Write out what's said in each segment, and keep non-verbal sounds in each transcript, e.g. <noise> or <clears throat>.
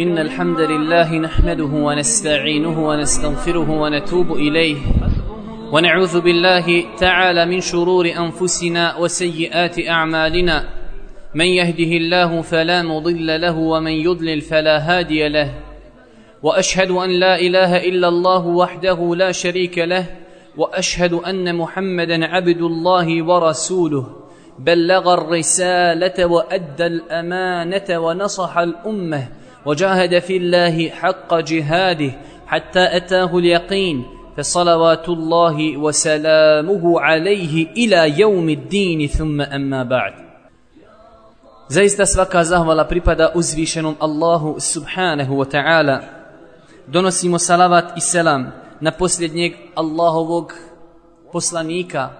إن الحمد لله نحمده ونستعينه ونستغفره ونتوب إليه ونعوذ بالله تعالى من شرور أنفسنا وسيئات أعمالنا من يهده الله فلا مضل له ومن يضلل فلا هادي له وأشهد أن لا إله إلا الله وحده لا شريك له وأشهد أن محمدا عبد الله ورسوله بلغ الرسالة وأدى الأمانة ونصح الأمة وجاهد في الله حق جهاده حتى أتاه اليقين فصلوات الله وسلامه عليه إلى يوم الدين ثم أما بعد Zaista svaka zahvala pripada uzvišenom Allahu subhanahu wa ta'ala. Donosimo salavat i selam na posljednjeg Allahovog poslanika,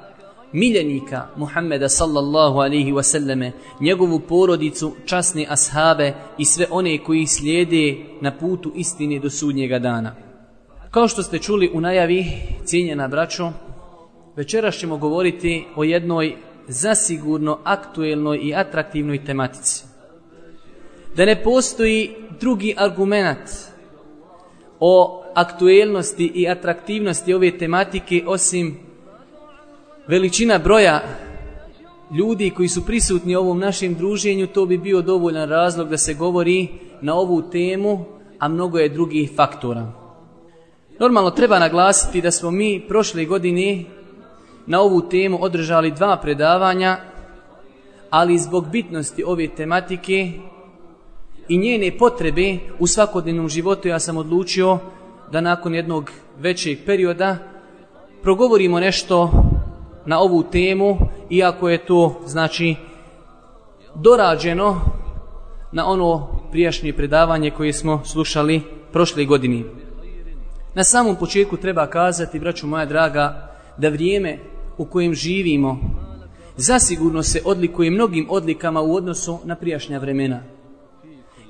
miljenika Muhammeda sallallahu alihi wasallame, njegovu porodicu, časne ashave i sve one koji slijede na putu istine do sudnjega dana. Kao što ste čuli u najavi, cijenjena braćo, večeras ćemo govoriti o jednoj zasigurno aktuelnoj i atraktivnoj tematici. Da ne postoji drugi argument o aktuelnosti i atraktivnosti ove tematike osim veličina broja ljudi koji su prisutni ovom našem druženju, to bi bio dovoljan razlog da se govori na ovu temu, a mnogo je drugih faktora. Normalno treba naglasiti da smo mi prošle godine na ovu temu održali dva predavanja, ali zbog bitnosti ove tematike i njene potrebe u svakodnevnom životu ja sam odlučio da nakon jednog većeg perioda progovorimo nešto na ovu temu, iako je to znači dorađeno na ono prijašnje predavanje koje smo slušali prošle godine. Na samom početku treba kazati, braću moja draga, da vrijeme u kojem živimo zasigurno se odlikuje mnogim odlikama u odnosu na prijašnja vremena.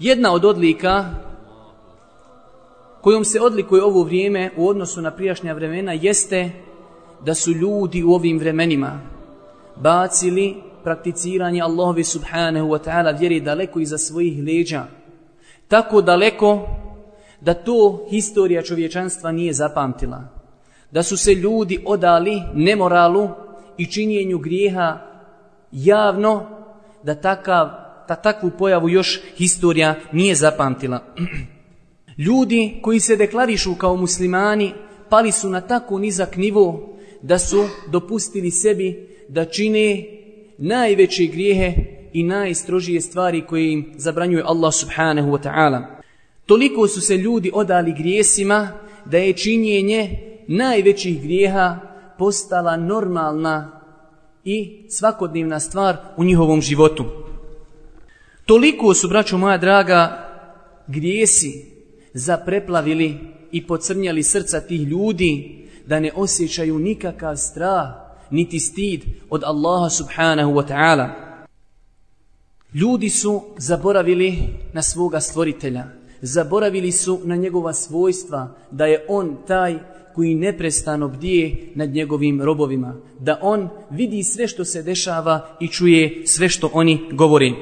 Jedna od odlika kojom se odlikuje ovo vrijeme u odnosu na prijašnja vremena jeste da su ljudi u ovim vremenima bacili prakticiranje Allahovi subhanahu wa ta'ala vjeri daleko iza svojih leđa. Tako daleko da to historija čovječanstva nije zapamtila. Da su se ljudi odali nemoralu i činjenju grijeha javno da, takav, takvu pojavu još historija nije zapamtila. <clears throat> Ljudi koji se deklarišu kao muslimani pali su na tako nizak nivou da su dopustili sebi da čine najveće grijehe i najstrožije stvari koje im zabranjuje Allah subhanahu wa ta'ala. Toliko su se ljudi odali grijesima da je činjenje najvećih grijeha postala normalna i svakodnevna stvar u njihovom životu. Toliko su, braćo moja draga, grijesi zapreplavili i pocrnjali srca tih ljudi da ne osjećaju nikakav strah, niti stid od Allaha subhanahu wa ta'ala. Ljudi su zaboravili na svoga stvoritelja, zaboravili su na njegova svojstva, da je on taj koji neprestano bdije nad njegovim robovima, da on vidi sve što se dešava i čuje sve što oni govori.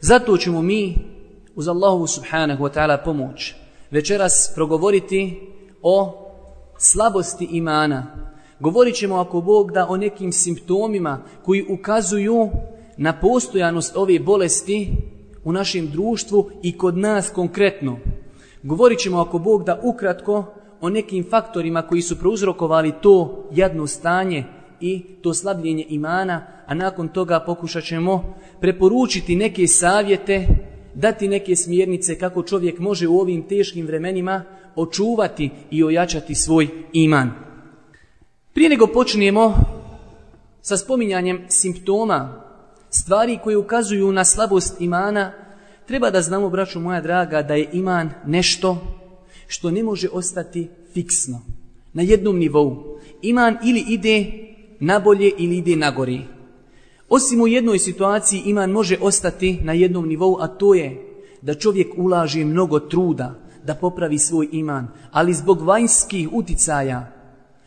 Zato ćemo mi, uz Allahu subhanahu wa ta'ala pomoć, večeras progovoriti o slabosti imana. Govorit ćemo ako Bog da o nekim simptomima koji ukazuju na postojanost ove bolesti u našem društvu i kod nas konkretno. Govorit ćemo ako Bog da ukratko o nekim faktorima koji su prouzrokovali to jadno stanje i to slabljenje imana, a nakon toga pokušat ćemo preporučiti neke savjete, dati neke smjernice kako čovjek može u ovim teškim vremenima očuvati i ojačati svoj iman. Prije nego počnemo sa spominjanjem simptoma, stvari koje ukazuju na slabost imana, treba da znamo, braću moja draga, da je iman nešto što ne može ostati fiksno, na jednom nivou. Iman ili ide nabolje ili ide nagori. Osim u jednoj situaciji iman može ostati na jednom nivou, a to je da čovjek ulaže mnogo truda, da popravi svoj iman, ali zbog vanjskih uticaja,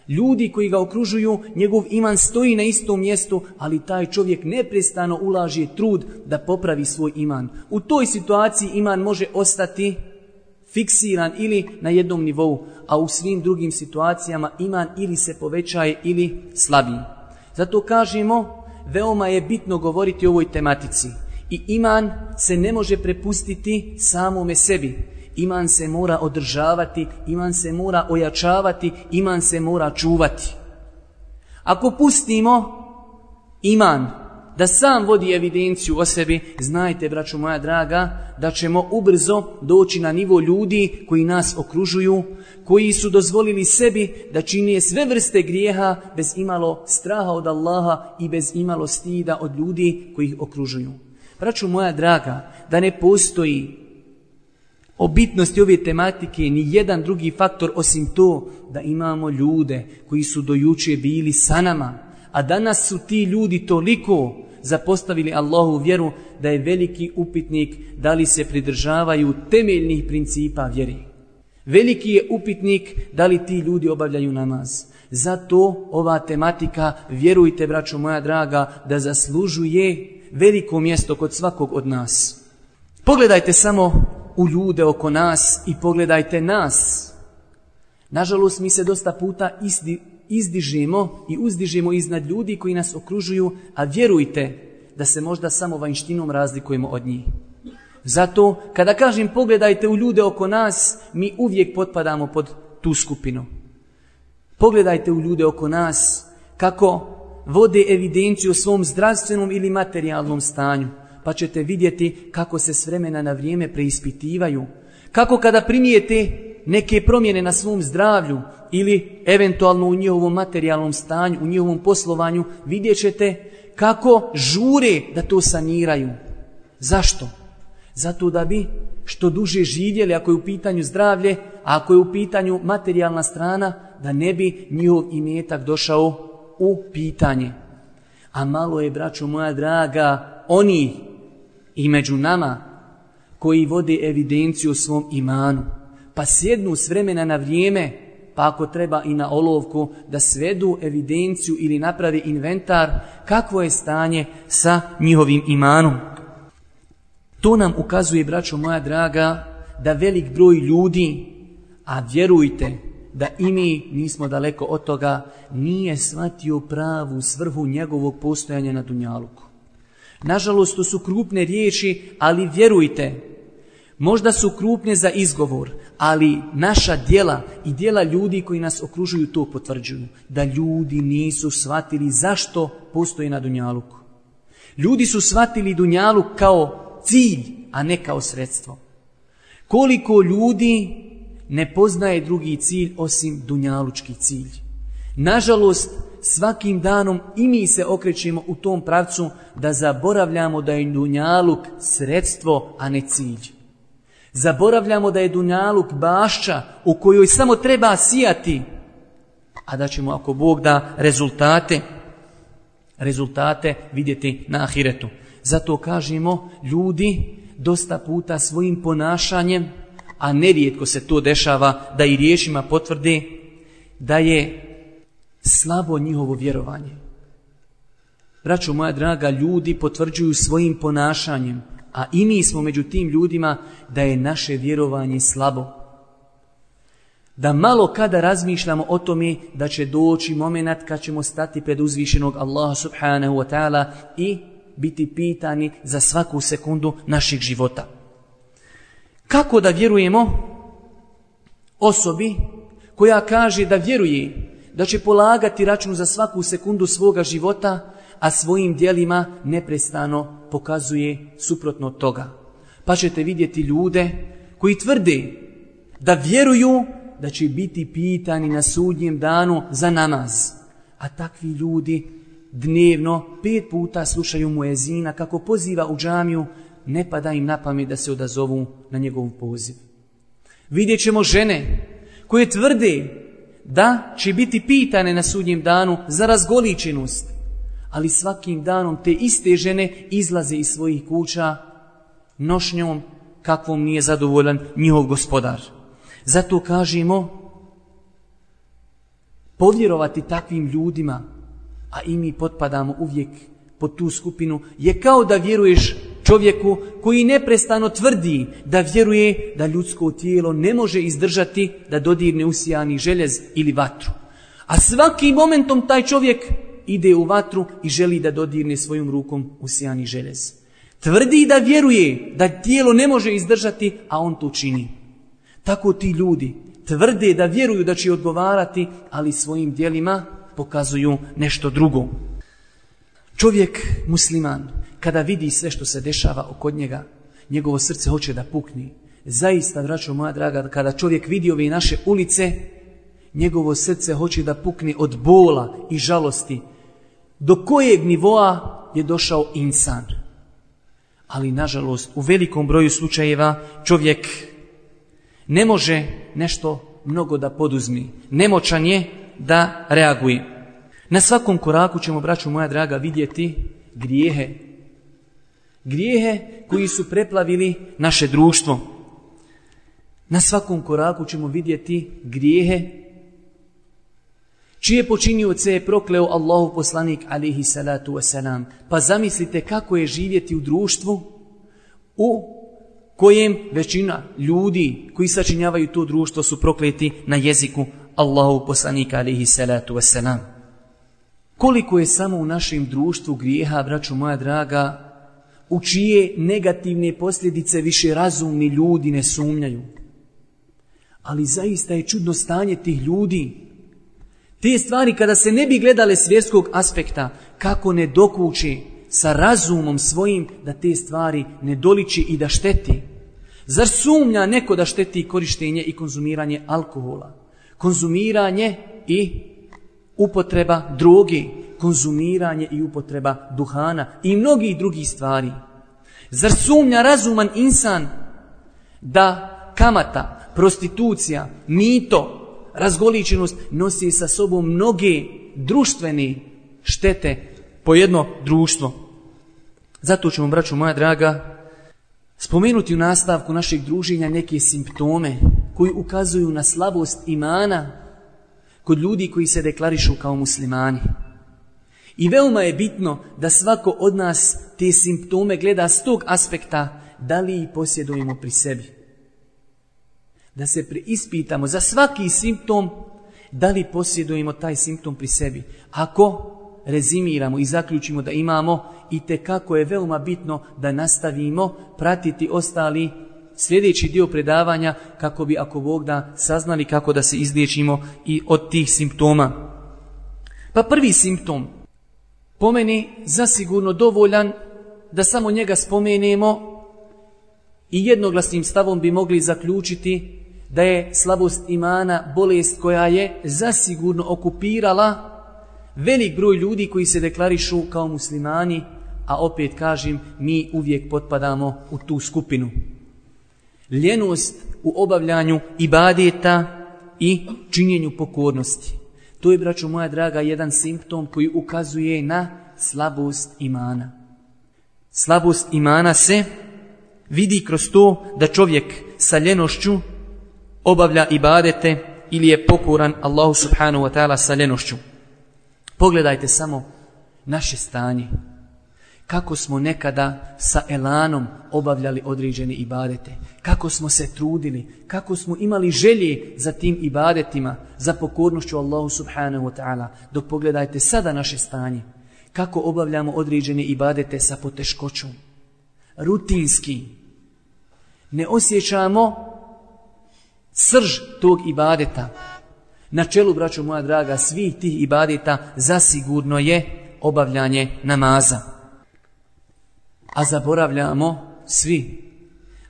ljudi koji ga okružuju, njegov iman stoji na istom mjestu, ali taj čovjek neprestano ulaže trud da popravi svoj iman. U toj situaciji iman može ostati fiksiran ili na jednom nivou, a u svim drugim situacijama iman ili se povećaje ili slabi. Zato kažemo, veoma je bitno govoriti o ovoj tematici. I iman se ne može prepustiti samome sebi iman se mora održavati, iman se mora ojačavati, iman se mora čuvati. Ako pustimo iman da sam vodi evidenciju o sebi, znajte, braću moja draga, da ćemo ubrzo doći na nivo ljudi koji nas okružuju, koji su dozvolili sebi da činije sve vrste grijeha bez imalo straha od Allaha i bez imalo stida od ljudi koji ih okružuju. Braćo moja draga, da ne postoji o bitnosti ove tematike ni jedan drugi faktor osim to da imamo ljude koji su dojuče bili sa nama, a danas su ti ljudi toliko zapostavili Allahu vjeru da je veliki upitnik da li se pridržavaju temeljnih principa vjeri. Veliki je upitnik da li ti ljudi obavljaju namaz. Zato ova tematika, vjerujte braćo moja draga, da zaslužuje veliko mjesto kod svakog od nas. Pogledajte samo u ljude oko nas i pogledajte nas. Nažalost, mi se dosta puta izdi, izdižimo i uzdižimo iznad ljudi koji nas okružuju, a vjerujte da se možda samo vanjštinom razlikujemo od njih. Zato, kada kažem pogledajte u ljude oko nas, mi uvijek potpadamo pod tu skupinu. Pogledajte u ljude oko nas kako vode evidenciju o svom zdravstvenom ili materijalnom stanju pa ćete vidjeti kako se s vremena na vrijeme preispitivaju. Kako kada primijete neke promjene na svom zdravlju ili eventualno u njihovom materijalnom stanju, u njihovom poslovanju, vidjet ćete kako žure da to saniraju. Zašto? Zato da bi što duže živjeli ako je u pitanju zdravlje, a ako je u pitanju materijalna strana, da ne bi njihov imetak došao u pitanje. A malo je, braćo moja draga, oni i među nama koji vode evidenciju o svom imanu, pa sjednu s vremena na vrijeme, pa ako treba i na olovku, da svedu evidenciju ili napravi inventar kakvo je stanje sa njihovim imanom. To nam ukazuje, braćo moja draga, da velik broj ljudi, a vjerujte da i mi nismo daleko od toga, nije shvatio pravu svrhu njegovog postojanja na Dunjaluku. Nažalost, to su krupne riječi, ali vjerujte, možda su krupne za izgovor, ali naša djela i djela ljudi koji nas okružuju to potvrđuju. Da ljudi nisu shvatili zašto postoji na Dunjaluku. Ljudi su shvatili Dunjaluk kao cilj, a ne kao sredstvo. Koliko ljudi ne poznaje drugi cilj osim Dunjalučki cilj. Nažalost, svakim danom i mi se okrećemo u tom pravcu da zaboravljamo da je dunjaluk sredstvo, a ne cilj. Zaboravljamo da je dunjaluk bašća u kojoj samo treba sijati, a da ćemo ako Bog da rezultate, rezultate vidjeti na ahiretu. Zato kažemo ljudi dosta puta svojim ponašanjem, a nerijetko se to dešava da i riješima potvrdi da je slabo njihovo vjerovanje. Braćo moja draga, ljudi potvrđuju svojim ponašanjem, a i mi smo među tim ljudima da je naše vjerovanje slabo. Da malo kada razmišljamo o tome da će doći moment kad ćemo stati pred uzvišenog Allaha subhanahu wa ta'ala i biti pitani za svaku sekundu našeg života. Kako da vjerujemo osobi koja kaže da vjeruje da će polagati račun za svaku sekundu svoga života, a svojim dijelima neprestano pokazuje suprotno toga. Pa ćete vidjeti ljude koji tvrde da vjeruju da će biti pitani na sudnjem danu za namaz. A takvi ljudi dnevno pet puta slušaju muezina kako poziva u džamiju, ne pada im na pamet da se odazovu na njegov poziv. Vidjet ćemo žene koje tvrde da će biti pitane na sudnjem danu za razgoličenost. Ali svakim danom te iste žene izlaze iz svojih kuća nošnjom kakvom nije zadovoljan njihov gospodar. Zato kažemo povjerovati takvim ljudima, a i mi potpadamo uvijek pod tu skupinu, je kao da vjeruješ čovjeku koji neprestano tvrdi da vjeruje da ljudsko tijelo ne može izdržati da dodirne usijani željez ili vatru. A svaki momentom taj čovjek ide u vatru i želi da dodirne svojom rukom usijani željez. Tvrdi da vjeruje da tijelo ne može izdržati, a on to čini. Tako ti ljudi tvrde da vjeruju da će odgovarati, ali svojim dijelima pokazuju nešto drugo. Čovjek musliman kada vidi sve što se dešava oko njega, njegovo srce hoće da pukni. Zaista, vraću moja draga, kada čovjek vidi ove naše ulice, njegovo srce hoće da pukni od bola i žalosti. Do kojeg nivoa je došao insan? Ali, nažalost, u velikom broju slučajeva čovjek ne može nešto mnogo da poduzmi. Nemoćan je da reaguje. Na svakom koraku ćemo, braću moja draga, vidjeti grijehe grijehe koji su preplavili naše društvo. Na svakom koraku ćemo vidjeti grijehe čije počinioce je prokleo Allahu poslanik alihi salatu wasalam. Pa zamislite kako je živjeti u društvu u kojem većina ljudi koji sačinjavaju to društvo su prokleti na jeziku Allahu poslanika alihi salatu wasalam. Koliko je samo u našem društvu grijeha, braću moja draga, u čije negativne posljedice više razumni ljudi ne sumnjaju. Ali zaista je čudno stanje tih ljudi. Te stvari kada se ne bi gledale svjetskog aspekta, kako ne dokući sa razumom svojim da te stvari ne doliči i da šteti. Zar sumnja neko da šteti korištenje i konzumiranje alkohola? Konzumiranje i upotreba drugih? konzumiranje i upotreba duhana i mnogih drugih stvari. Zar sumnja razuman insan da kamata, prostitucija, mito, razgoličenost nosi sa sobom mnoge društvene štete po jedno društvo. Zato ćemo, braću moja draga, spomenuti u nastavku našeg druženja neke simptome koji ukazuju na slabost imana kod ljudi koji se deklarišu kao muslimani. I veoma je bitno da svako od nas te simptome gleda s tog aspekta da li ih posjedujemo pri sebi. Da se preispitamo za svaki simptom da li posjedujemo taj simptom pri sebi. Ako rezimiramo i zaključimo da imamo i te kako je veoma bitno da nastavimo pratiti ostali sljedeći dio predavanja kako bi ako Bog da saznali kako da se izliječimo i od tih simptoma. Pa prvi simptom po meni zasigurno dovoljan da samo njega spomenemo i jednoglasnim stavom bi mogli zaključiti da je slabost imana bolest koja je zasigurno okupirala velik broj ljudi koji se deklarišu kao muslimani, a opet kažem mi uvijek potpadamo u tu skupinu. Ljenost u obavljanju ibadeta i činjenju pokornosti. To je, braćo moja draga, jedan simptom koji ukazuje na slabost imana. Slabost imana se vidi kroz to da čovjek sa ljenošću obavlja ibadete ili je pokuran Allahu subhanahu wa ta'ala sa ljenošću. Pogledajte samo naše stanje kako smo nekada sa elanom obavljali određene ibadete, kako smo se trudili, kako smo imali želje za tim ibadetima, za pokornošću Allahu subhanahu wa ta'ala, dok pogledajte sada naše stanje, kako obavljamo određene ibadete sa poteškoćom, rutinski, ne osjećamo srž tog ibadeta. Na čelu, braćo moja draga, svih tih ibadeta zasigurno je obavljanje namaza a zaboravljamo svi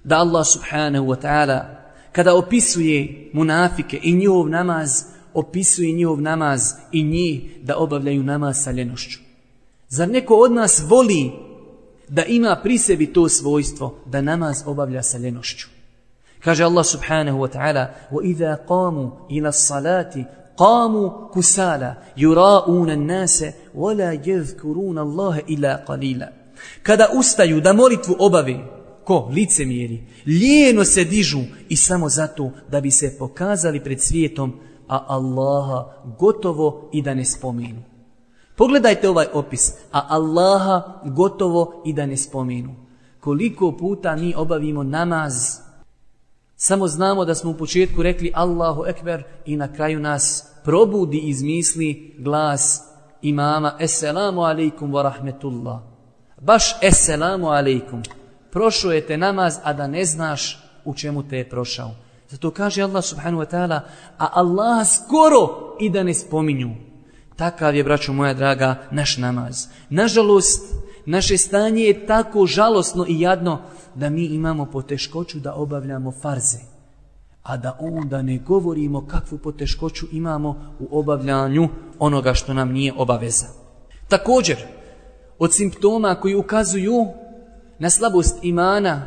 da Allah subhanahu wa ta'ala kada opisuje munafike i njihov namaz, opisuje njihov namaz i njih da obavljaju namaz saljenošću. ljenošću. Zar neko od nas voli da ima pri sebi to svojstvo da namaz obavlja sa Kaže Allah subhanahu wa ta'ala وَإِذَا قَامُوا إِلَى kusala قَامُوا كُسَالَ يُرَاءُونَ النَّاسَ وَلَا يَذْكُرُونَ اللَّهَ illa qalila. Kada ustaju da molitvu obave, ko? Licemjeri. Lijeno se dižu i samo zato da bi se pokazali pred svijetom, a Allaha gotovo i da ne spomenu. Pogledajte ovaj opis, a Allaha gotovo i da ne spomenu. Koliko puta mi obavimo namaz, samo znamo da smo u početku rekli Allahu Ekber i na kraju nas probudi iz misli glas imama Esselamu alaikum wa rahmetullah. Baš eselamu alaikum. Prošao je te namaz, a da ne znaš u čemu te je prošao. Zato kaže Allah subhanahu wa ta'ala, a Allah skoro i da ne spominju. Takav je, braćo moja draga, naš namaz. Nažalost, naše stanje je tako žalosno i jadno da mi imamo poteškoću da obavljamo farze. A da onda ne govorimo kakvu poteškoću imamo u obavljanju onoga što nam nije obaveza. Također, od simptoma koji ukazuju na slabost imana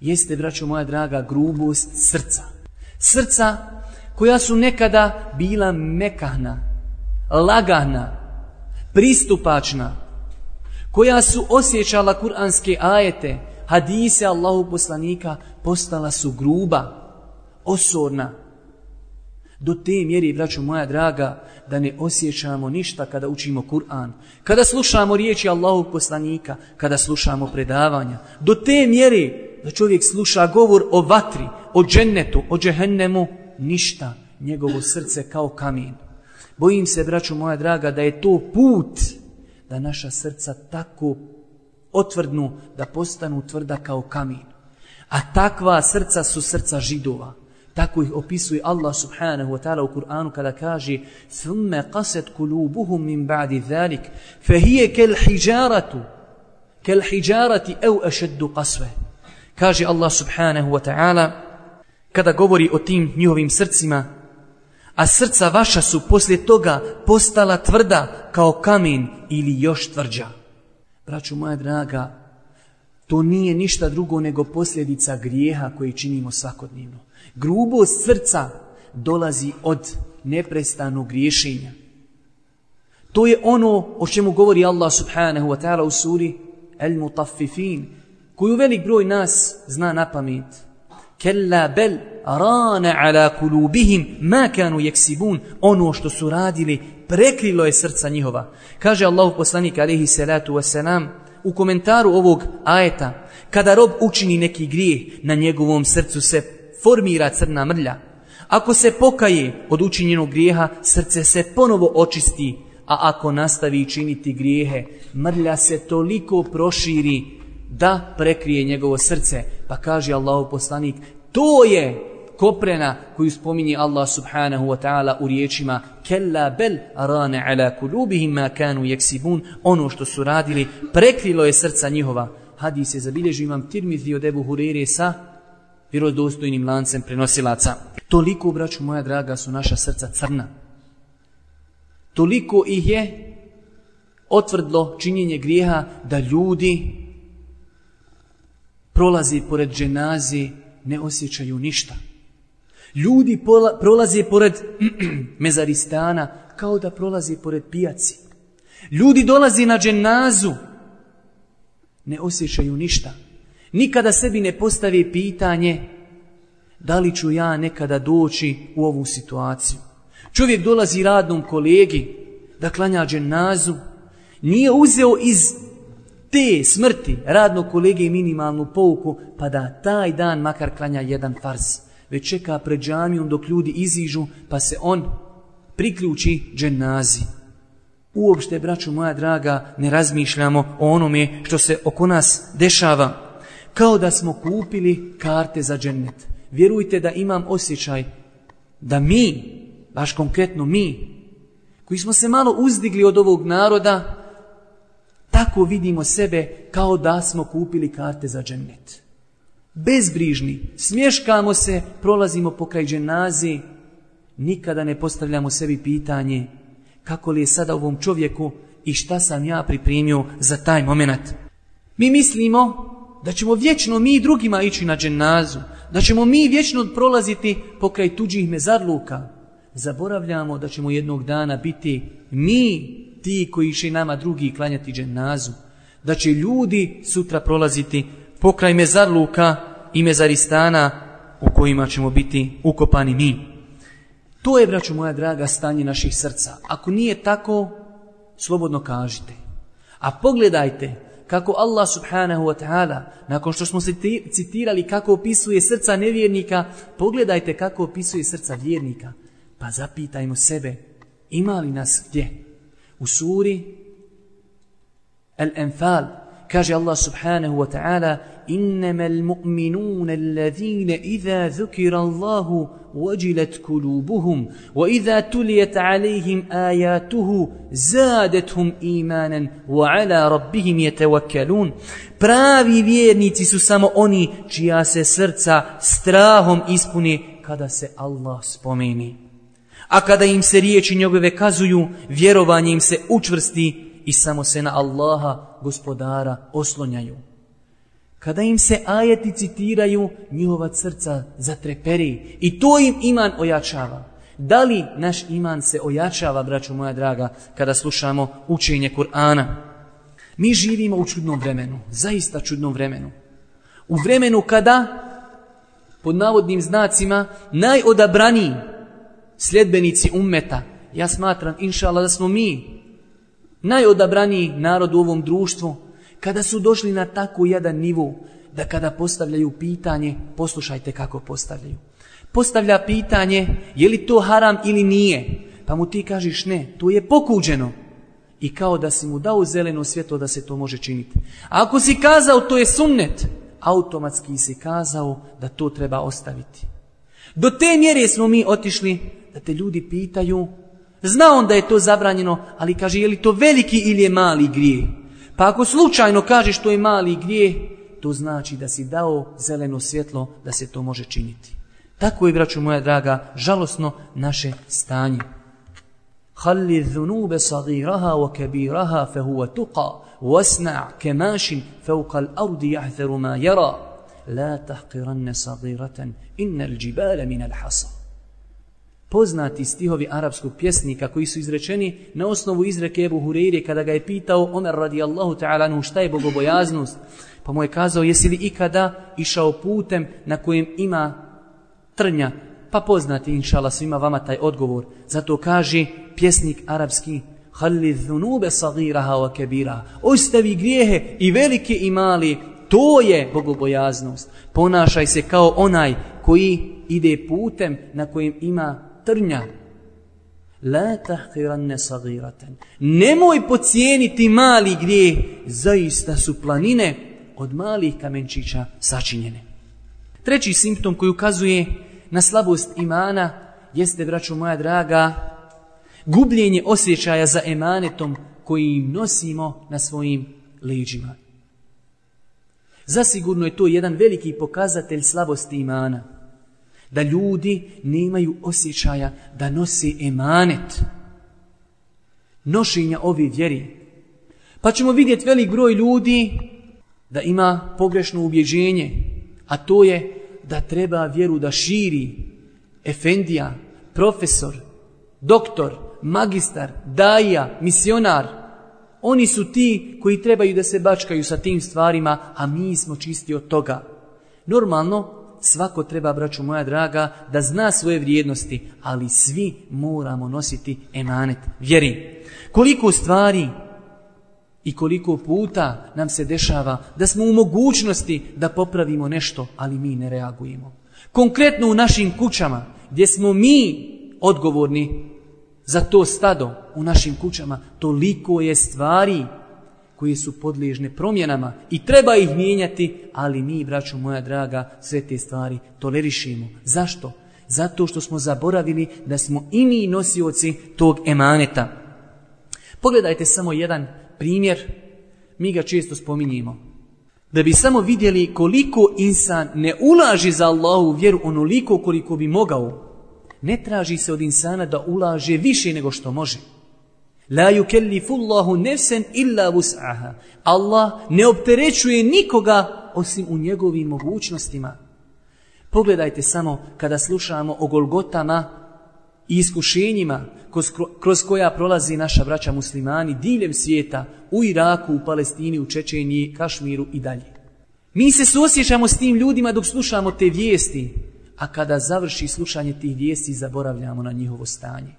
jeste, braćo moja draga, grubost srca. Srca koja su nekada bila mekahna, lagana, pristupačna, koja su osjećala kuranske ajete, hadise Allahu poslanika, postala su gruba, osorna, do te mjeri, braću moja draga, da ne osjećamo ništa kada učimo Kur'an. Kada slušamo riječi Allahog poslanika, kada slušamo predavanja. Do te mjeri da čovjek sluša govor o vatri, o džennetu, o džehennemu, ništa. Njegovo srce kao kamen. Bojim se, braću moja draga, da je to put da naša srca tako otvrdnu, da postanu tvrda kao kamen. A takva srca su srca židova. Tako ih opisuje Allah subhanahu wa ta'ala u Kur'anu kada kaže ثُمَّ قَسَتْ قُلُوبُهُمْ مِنْ بَعْدِ ذَلِكَ فَهِيَ كَالْحِجَارَةُ كَالْحِجَارَةِ أَوْ أَشَدُّ قَسْوَةِ Kaže Allah subhanahu wa ta'ala kada govori o tim njihovim srcima a srca vaša su poslije toga postala tvrda kao kamen ili još tvrđa. Braću moja draga, to nije ništa drugo nego posljedica grijeha koji činimo svakodnevno. Grubost srca dolazi od neprestanog griješenja. To je ono o čemu govori Allah subhanahu wa ta'ala u suri El Mutaffifin, koju velik broj nas zna na pamet. Kella bel rana ala kulubihim ma kanu jeksibun. Ono što su radili prekrilo je srca njihova. Kaže Allah poslanik alaihi salatu wasalam, u komentaru ovog ajeta, kada rob učini neki grijeh, na njegovom srcu se formira crna mrlja. Ako se pokaje od učinjenog grijeha, srce se ponovo očisti, a ako nastavi činiti grijehe, mrlja se toliko proširi da prekrije njegovo srce. Pa kaže Allahu poslanik, to je koprena koju spominje Allah subhanahu wa ta'ala u riječima Kella bel rane ala kulubihim ma kanu jeksibun Ono što su radili prekrilo je srca njihova. Hadis je zabilježio imam tirmizi od Ebu Hurere sa Virodostojnim lancem prenosilaca. Toliko, braću moja draga, su naša srca crna. Toliko ih je otvrdlo činjenje grijeha da ljudi prolazi pored dženazi ne osjećaju ništa. Ljudi prolaze pored <clears throat> mezaristana kao da prolaze pored pijaci. Ljudi dolaze na dženazu, ne osjećaju ništa. Nikada sebi ne postavi pitanje da li ću ja nekada doći u ovu situaciju. Čovjek dolazi radnom kolegi da klanja dženazu, nije uzeo iz te smrti radnog kolege minimalnu pouku, pa da taj dan makar klanja jedan farsi već čeka pred džamijom dok ljudi izižu, pa se on priključi dženazi. Uopšte, braću moja draga, ne razmišljamo o onome što se oko nas dešava. Kao da smo kupili karte za džennet. Vjerujte da imam osjećaj da mi, baš konkretno mi, koji smo se malo uzdigli od ovog naroda, tako vidimo sebe kao da smo kupili karte za džennet bezbrižni, smješkamo se, prolazimo pokraj dženazi, nikada ne postavljamo sebi pitanje kako li je sada ovom čovjeku i šta sam ja pripremio za taj moment. Mi mislimo da ćemo vječno mi drugima ići na dženazu, da ćemo mi vječno prolaziti pokraj tuđih mezarluka. Zaboravljamo da ćemo jednog dana biti mi ti koji će nama drugi klanjati dženazu, da će ljudi sutra prolaziti pokraj Luka i mezaristana u kojima ćemo biti ukopani mi. To je, braću moja draga, stanje naših srca. Ako nije tako, slobodno kažite. A pogledajte kako Allah subhanahu wa ta'ala, nakon što smo citirali kako opisuje srca nevjernika, pogledajte kako opisuje srca vjernika. Pa zapitajmo sebe, ima li nas gdje? U suri El-Enfal, Kaže Allah subhanahu wa ta'ala Innama al-mu'minuna allazina idha zukira Allahu wajilat kulubuhum wa idha tuliyat alayhim ayatuhu zadatuhum imanan wa ala rabbihim yatawakkalun Pravi vjernici su samo oni čija se srca strahom ispuni kada se Allah spomeni a kada im se riječi njegove kazuju vjerovanje im se učvrsti i samo se na Allaha, gospodara, oslonjaju. Kada im se ajeti citiraju, njihova srca zatreperi i to im iman ojačava. Da li naš iman se ojačava, braćo moja draga, kada slušamo učenje Kur'ana? Mi živimo u čudnom vremenu, zaista čudnom vremenu. U vremenu kada, pod navodnim znacima, najodabraniji sljedbenici ummeta, ja smatram, Allah, da smo mi najodabraniji narod u ovom društvu, kada su došli na tako jedan nivu, da kada postavljaju pitanje, poslušajte kako postavljaju. Postavlja pitanje, je li to haram ili nije? Pa mu ti kažeš ne, to je pokuđeno. I kao da si mu dao zeleno svjetlo da se to može činiti. A ako si kazao to je sunnet, automatski si kazao da to treba ostaviti. Do te mjere smo mi otišli da te ljudi pitaju Zna on da je to zabranjeno, ali kaže je li to veliki ili je mali grijeh. Pa ako slučajno kažeš to je mali grijeh, to znači da si dao zeleno svjetlo da se to može činiti. Tako je, braću moja draga, žalosno naše stanje. Halli dhunube sagiraha wa kabiraha huva tuqa, wasna' kemašin fevka ardi jahzeru ma jara, la tahkiranne sagiratan, innal džibale minal hasa poznati stihovi arapskog pjesnika koji su izrečeni na osnovu izreke Ebu Hureyri kada ga je pitao Omer radijallahu ta'ala šta je bogobojaznost pa mu je kazao jesi li ikada išao putem na kojem ima trnja pa poznati inšala svima vama taj odgovor zato kaže pjesnik arapski Halli dhunube sagiraha wa kebira. Ostavi grijehe i velike i mali. To je bogobojaznost. Ponašaj se kao onaj koji ide putem na kojem ima trnja. La tahkiranne sagiraten. Nemoj pocijeniti mali gdje zaista su planine od malih kamenčića sačinjene. Treći simptom koji ukazuje na slabost imana jeste, vraću moja draga, gubljenje osjećaja za emanetom koji im nosimo na svojim leđima. Zasigurno je to jedan veliki pokazatelj slabosti imana. Da ljudi nemaju osjećaja da nose emanet. Nošenja ove vjeri. Pa ćemo vidjeti velik broj ljudi da ima pogrešno ubjeđenje, a to je da treba vjeru da širi efendija, profesor, doktor, magistar, daja, misionar. Oni su ti koji trebaju da se bačkaju sa tim stvarima, a mi smo čisti od toga. Normalno, Svako treba, braću moja draga, da zna svoje vrijednosti, ali svi moramo nositi emanet vjeri. Koliko stvari i koliko puta nam se dešava da smo u mogućnosti da popravimo nešto, ali mi ne reagujemo. Konkretno u našim kućama, gdje smo mi odgovorni za to stado u našim kućama, toliko je stvari koje su podležne promjenama i treba ih mijenjati, ali mi, braćo moja draga, sve te stvari tolerišimo. Zašto? Zato što smo zaboravili da smo i mi nosioci tog emaneta. Pogledajte samo jedan primjer, mi ga često spominjimo. Da bi samo vidjeli koliko insan ne ulaži za Allahu vjeru onoliko koliko bi mogao. Ne traži se od insana da ulaže više nego što može. La yukellifullahu nefsen illa vus'aha. Allah ne opterećuje nikoga osim u njegovim mogućnostima. Pogledajte samo kada slušamo o Golgotama i iskušenjima kroz koja prolazi naša braća muslimani diljem svijeta u Iraku, u Palestini, u Čečenji, Kašmiru i dalje. Mi se susjećamo s tim ljudima dok slušamo te vijesti, a kada završi slušanje tih vijesti zaboravljamo na njihovo stanje.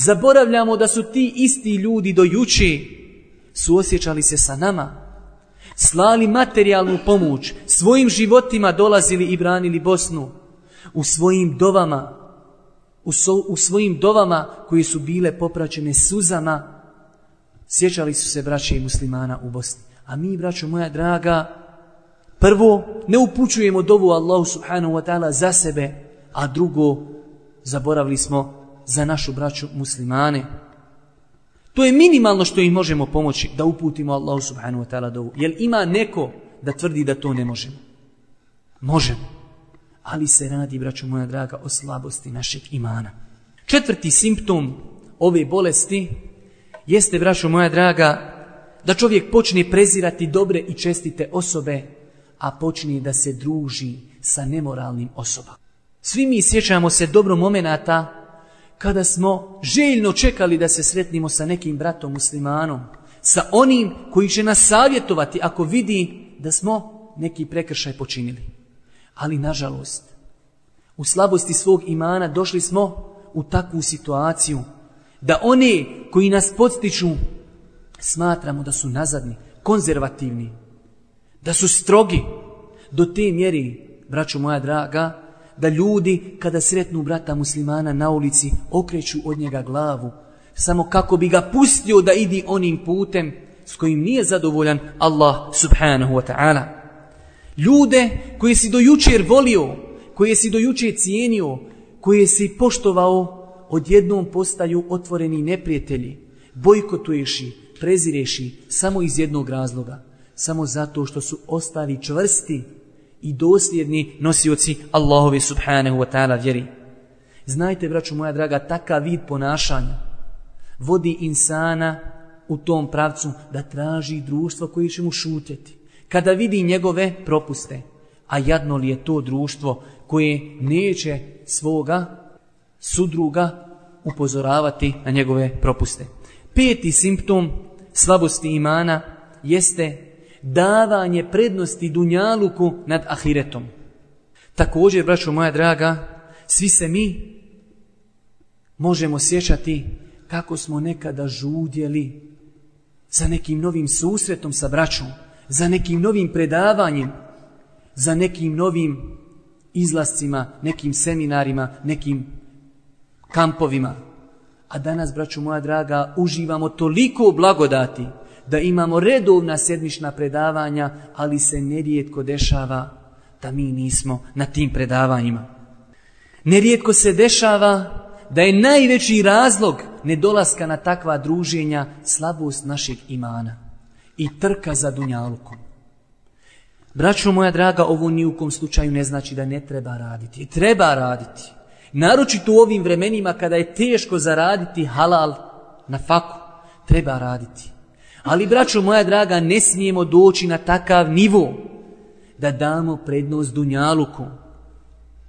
Zaboravljamo da su ti isti ljudi do juči suosjećali se sa nama, slali materijalnu pomoć, svojim životima dolazili i branili Bosnu, u svojim dovama, u, svojim dovama koji su bile popraćene suzama, sjećali su se braće i muslimana u Bosni. A mi, braćo moja draga, prvo, ne upućujemo dovu Allahu subhanahu wa ta'ala za sebe, a drugo, zaboravili smo za našu braću muslimane. To je minimalno što im možemo pomoći da uputimo Allahu subhanahu wa ta'ala dovu. Jel ima neko da tvrdi da to ne možemo? Možemo. Ali se radi, braću moja draga, o slabosti našeg imana. Četvrti simptom ove bolesti jeste, braću moja draga, da čovjek počne prezirati dobre i čestite osobe, a počne da se druži sa nemoralnim osobama. Svi mi sjećamo se dobro momenata kada smo željno čekali da se sretnimo sa nekim bratom muslimanom, sa onim koji će nas savjetovati ako vidi da smo neki prekršaj počinili. Ali nažalost, u slabosti svog imana došli smo u takvu situaciju da one koji nas podstiču smatramo da su nazadni, konzervativni, da su strogi do te mjeri, braću moja draga, da ljudi kada sretnu brata muslimana na ulici okreću od njega glavu samo kako bi ga pustio da idi onim putem s kojim nije zadovoljan Allah subhanahu wa ta'ala. Ljude koje si do jučer volio, koje si do jučer cijenio, koje si poštovao, odjednom postaju otvoreni neprijatelji. bojkotuješi, prezireši, samo iz jednog razloga. Samo zato što su ostali čvrsti i dosljedni nosioci Allahove subhanahu wa ta'ala vjeri. Znajte, braću moja draga, takav vid ponašanja vodi insana u tom pravcu da traži društvo koje će mu šutjeti. Kada vidi njegove propuste, a jadno li je to društvo koje neće svoga sudruga upozoravati na njegove propuste. Peti simptom slabosti imana jeste davanje prednosti dunjaluku nad ahiretom. Također, braćo moja draga, svi se mi možemo sjećati kako smo nekada žudjeli za nekim novim susretom sa braćom, za nekim novim predavanjem, za nekim novim izlascima, nekim seminarima, nekim kampovima. A danas, braću moja draga, uživamo toliko blagodati da imamo redovna sedmišna predavanja, ali se nerijetko dešava da mi nismo na tim predavanjima. Nerijetko se dešava da je najveći razlog nedolaska na takva druženja slabost našeg imana i trka za dunjalukom. Braćo moja draga, ovo ni u kom slučaju ne znači da ne treba raditi. Treba raditi. Naročito u ovim vremenima kada je teško zaraditi halal na faku. Treba raditi. Ali, braćo moja draga, ne smijemo doći na takav nivo da damo prednost Dunjaluku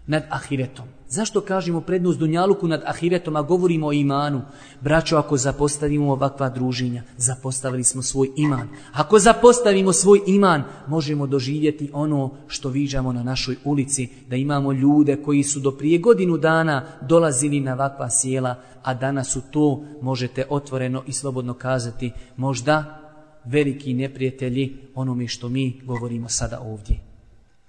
nad Ahiretom. Zašto kažemo prednost Dunjaluku nad Ahiretom, a govorimo o imanu? Braćo, ako zapostavimo ovakva druženja, zapostavili smo svoj iman. Ako zapostavimo svoj iman, možemo doživjeti ono što viđamo na našoj ulici, da imamo ljude koji su do prije godinu dana dolazili na ovakva sjela, a danas su to, možete otvoreno i slobodno kazati, možda veliki neprijatelji onome što mi govorimo sada ovdje.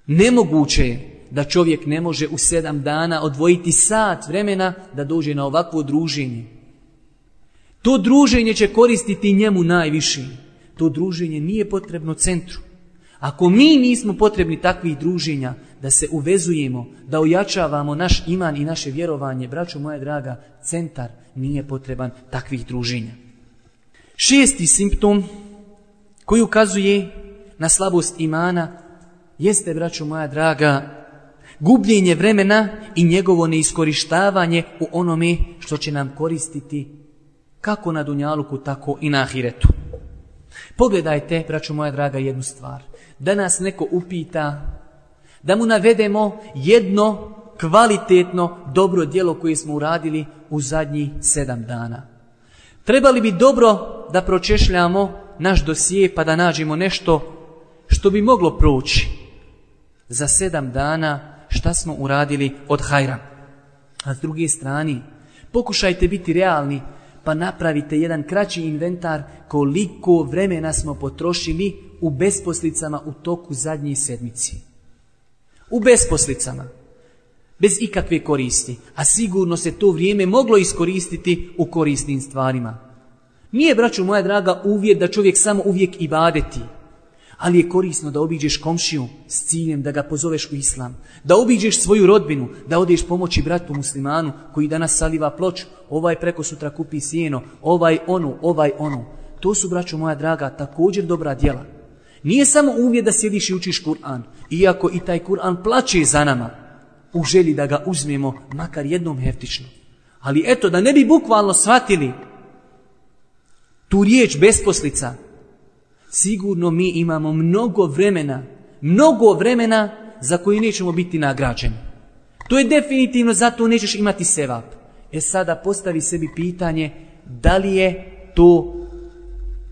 Nemoguće je da čovjek ne može u sedam dana odvojiti sat vremena da dođe na ovakvo druženje. To druženje će koristiti njemu najviše. To druženje nije potrebno centru. Ako mi nismo potrebni takvih druženja, da se uvezujemo, da ojačavamo naš iman i naše vjerovanje, braćo moja draga, centar nije potreban takvih druženja. Šesti simptom koji ukazuje na slabost imana jeste, braćo moja draga, gubljenje vremena i njegovo neiskorištavanje u onome što će nam koristiti kako na Dunjaluku, tako i na Ahiretu. Pogledajte, braću moja draga, jednu stvar. Da nas neko upita, da mu navedemo jedno kvalitetno dobro djelo koje smo uradili u zadnjih sedam dana. Trebali bi dobro da pročešljamo naš dosije pa da nađemo nešto što bi moglo proći za sedam dana šta smo uradili od hajra. A s druge strane, pokušajte biti realni, pa napravite jedan kraći inventar koliko vremena smo potrošili u besposlicama u toku zadnje sedmici. U besposlicama, bez ikakve koristi, a sigurno se to vrijeme moglo iskoristiti u korisnim stvarima. Nije, braću moja draga, uvjet da čovjek samo uvijek i ibadeti ali je korisno da obiđeš komšiju s ciljem da ga pozoveš u islam, da obiđeš svoju rodbinu, da odeš pomoći bratu muslimanu koji danas saliva ploč, ovaj preko sutra kupi sjeno, ovaj onu, ovaj onu. To su, braćo moja draga, također dobra djela. Nije samo uvjet da sjediš i učiš Kur'an, iako i taj Kur'an plaće za nama, u želji da ga uzmemo makar jednom heftično. Ali eto, da ne bi bukvalno shvatili tu riječ besposlica, sigurno mi imamo mnogo vremena, mnogo vremena za koji nećemo biti nagrađeni. To je definitivno, zato nećeš imati sevap. E sada postavi sebi pitanje, da li je to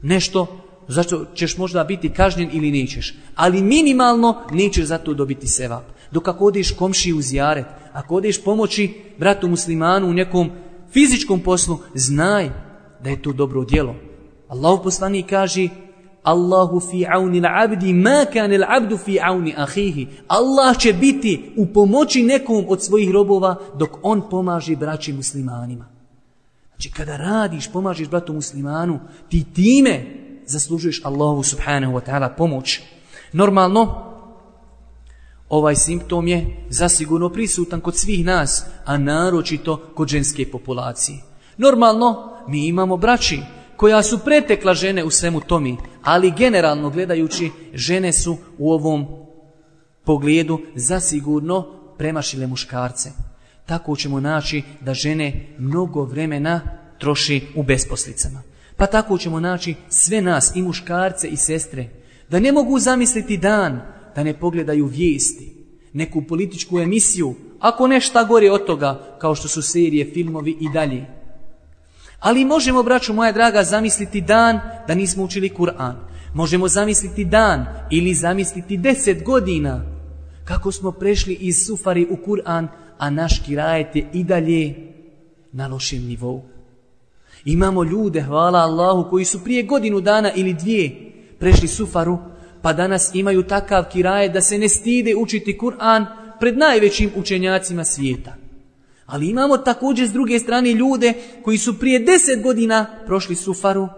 nešto zašto ćeš možda biti kažnjen ili nećeš. Ali minimalno nećeš zato dobiti sevap. Dok ako odeš komši uz Jaret, ako odeš pomoći bratu muslimanu u nekom fizičkom poslu, znaj da je to dobro djelo. Allah poslani kaže Allahu fi auni abdi ma al abdu fi auni ahihi. Allah će biti u pomoći nekom od svojih robova dok on pomaže braći muslimanima. Znači kada radiš, pomažeš bratu muslimanu, ti time zaslužuješ Allahu subhanahu wa ta'ala pomoć. Normalno, ovaj simptom je zasigurno prisutan kod svih nas, a naročito kod ženske populacije. Normalno, mi imamo braći koja su pretekla žene u svemu tomi, ali generalno gledajući, žene su u ovom pogledu zasigurno premašile muškarce. Tako ćemo naći da žene mnogo vremena troši u besposlicama. Pa tako ćemo naći sve nas, i muškarce i sestre, da ne mogu zamisliti dan da ne pogledaju vijesti, neku političku emisiju, ako nešta gore od toga, kao što su serije, filmovi i dalje. Ali možemo, braću moja draga, zamisliti dan da nismo učili Kur'an. Možemo zamisliti dan ili zamisliti deset godina kako smo prešli iz sufari u Kur'an, a naš kirajet je i dalje na lošem nivou. Imamo ljude, hvala Allahu, koji su prije godinu dana ili dvije prešli sufaru, pa danas imaju takav kirajet da se ne stide učiti Kur'an pred najvećim učenjacima svijeta. Ali imamo također s druge strane ljude koji su prije deset godina prošli sufaru,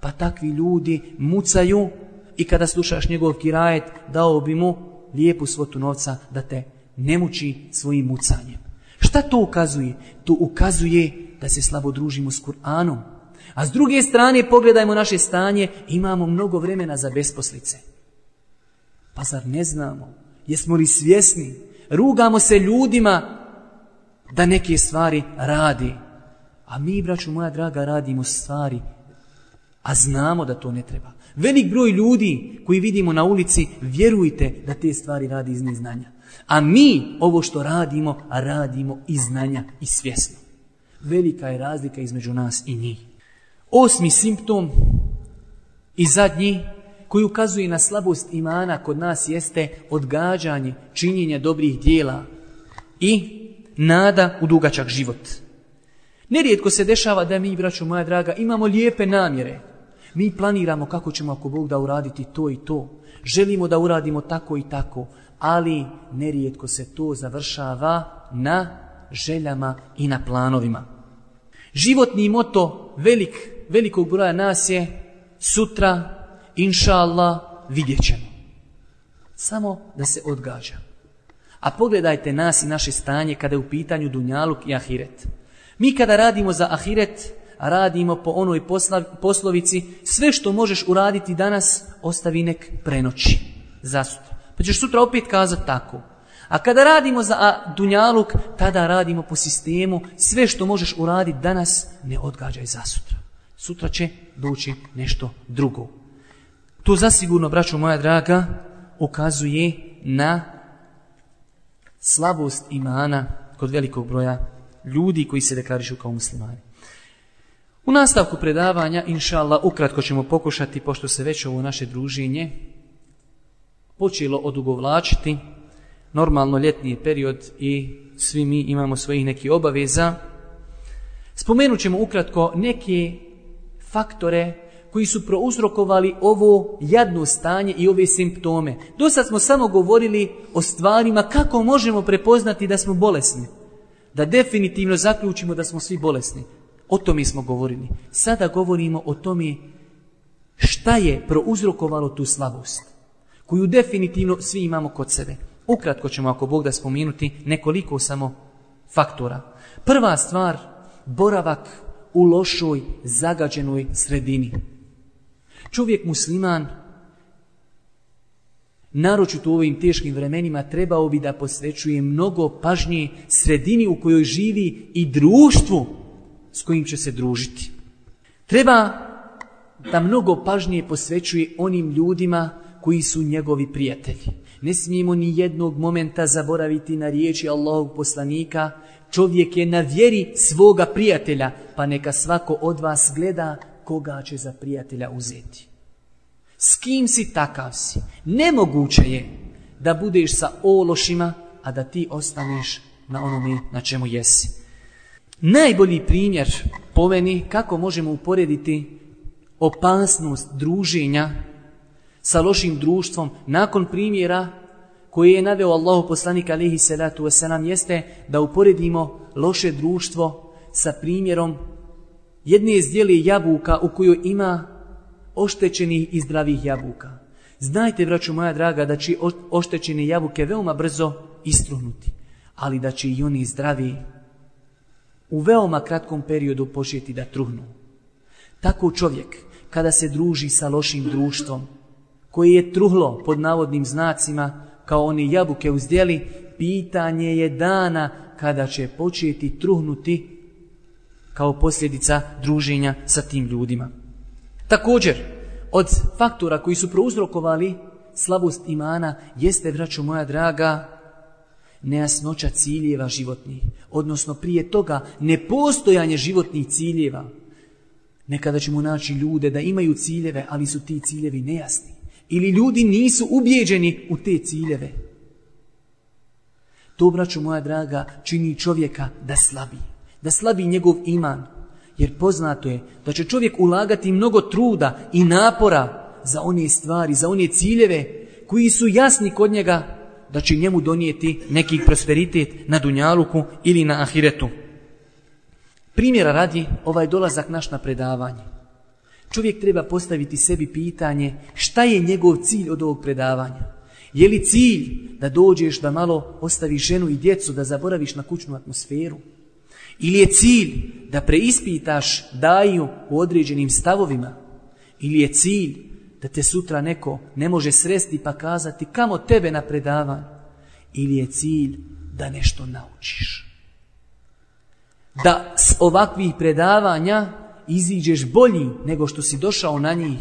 pa takvi ljudi mucaju i kada slušaš njegov kirajet dao bi mu lijepu svotu novca da te ne muči svojim mucanjem. Šta to ukazuje? To ukazuje da se slabo družimo s Kur'anom. A s druge strane pogledajmo naše stanje, imamo mnogo vremena za besposlice. Pa zar ne znamo? Jesmo li svjesni? Rugamo se ljudima da neke stvari radi. A mi, braću moja draga, radimo stvari, a znamo da to ne treba. Velik broj ljudi koji vidimo na ulici, vjerujte da te stvari radi iz neznanja. A mi ovo što radimo, radimo iz znanja i svjesno. Velika je razlika između nas i njih. Osmi simptom i zadnji koji ukazuje na slabost imana kod nas jeste odgađanje činjenja dobrih dijela i nada u dugačak život. Nerijetko se dešava da mi, braću moja draga, imamo lijepe namjere. Mi planiramo kako ćemo ako Bog da uraditi to i to. Želimo da uradimo tako i tako, ali nerijetko se to završava na željama i na planovima. Životni moto velik, velikog broja nas je sutra, inša Allah, vidjet ćemo. Samo da se odgađa. A pogledajte nas i naše stanje kada je u pitanju Dunjaluk i Ahiret. Mi kada radimo za Ahiret, radimo po onoj poslovici, sve što možeš uraditi danas, ostavi nek prenoći. Zasutra. Pa ćeš sutra opet kazati tako. A kada radimo za Dunjaluk, tada radimo po sistemu, sve što možeš uraditi danas, ne odgađaj za sutra. Sutra će doći nešto drugo. To zasigurno, braćo moja draga, ukazuje na slabost imana kod velikog broja ljudi koji se deklarišu kao muslimani. U nastavku predavanja, inša ukratko ćemo pokušati, pošto se već ovo naše druženje počelo odugovlačiti, normalno ljetni period i svi mi imamo svojih neki obaveza, spomenut ćemo ukratko neke faktore koji su prouzrokovali ovo jadno stanje i ove simptome. Do sad smo samo govorili o stvarima kako možemo prepoznati da smo bolesni. Da definitivno zaključimo da smo svi bolesni. O tome smo govorili. Sada govorimo o tome šta je prouzrokovalo tu slabost, koju definitivno svi imamo kod sebe. Ukratko ćemo, ako Bog da spomenuti, nekoliko samo faktora. Prva stvar, boravak u lošoj, zagađenoj sredini. Čovjek musliman, naročito u ovim teškim vremenima, trebao bi da posvećuje mnogo pažnje sredini u kojoj živi i društvu s kojim će se družiti. Treba da mnogo pažnje posvećuje onim ljudima koji su njegovi prijatelji. Ne smijemo ni jednog momenta zaboraviti na riječi Allahog poslanika, čovjek je na vjeri svoga prijatelja, pa neka svako od vas gleda koga će za prijatelja uzeti. S kim si takav si? Nemoguće je da budeš sa ološima, a da ti ostaneš na onome na čemu jesi. Najbolji primjer po meni kako možemo uporediti opasnost druženja sa lošim društvom nakon primjera koji je naveo Allahu poslanik alihi salatu wasalam jeste da uporedimo loše društvo sa primjerom Jedni je zdjeli jabuka u kojoj ima oštećenih i zdravih jabuka. Znajte, braću moja draga, da će oštećene jabuke veoma brzo istrunuti, ali da će i oni zdravi u veoma kratkom periodu početi da truhnu. Tako čovjek, kada se druži sa lošim društvom, koje je truhlo pod navodnim znacima, kao oni jabuke uzdjeli, pitanje je dana kada će početi truhnuti kao posljedica druženja sa tim ljudima. Također, od faktora koji su prouzrokovali slabost imana jeste, vraću moja draga, nejasnoća ciljeva životnih, odnosno prije toga nepostojanje životnih ciljeva. Nekada ćemo naći ljude da imaju ciljeve, ali su ti ciljevi nejasni. Ili ljudi nisu ubjeđeni u te ciljeve. To, braću moja draga, čini čovjeka da slabi da slabi njegov iman. Jer poznato je da će čovjek ulagati mnogo truda i napora za one stvari, za one ciljeve koji su jasni kod njega da će njemu donijeti neki prosperitet na Dunjaluku ili na Ahiretu. Primjera radi ovaj dolazak naš na predavanje. Čovjek treba postaviti sebi pitanje šta je njegov cilj od ovog predavanja. Je li cilj da dođeš da malo ostaviš ženu i djecu, da zaboraviš na kućnu atmosferu? Ili je cilj da preispitaš daju u određenim stavovima? Ili je cilj da te sutra neko ne može sresti pa kazati kamo tebe na Ili je cilj da nešto naučiš? Da s ovakvih predavanja iziđeš bolji nego što si došao na njih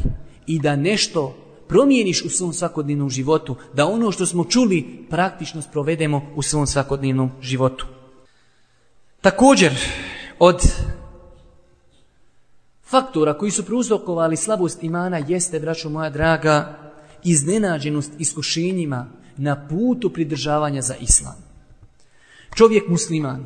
i da nešto promijeniš u svom svakodnevnom životu, da ono što smo čuli praktično sprovedemo u svom svakodnevnom životu. Također, od faktora koji su prouzrokovali slabost imana jeste, braćo moja draga, iznenađenost iskušenjima na putu pridržavanja za islam. Čovjek musliman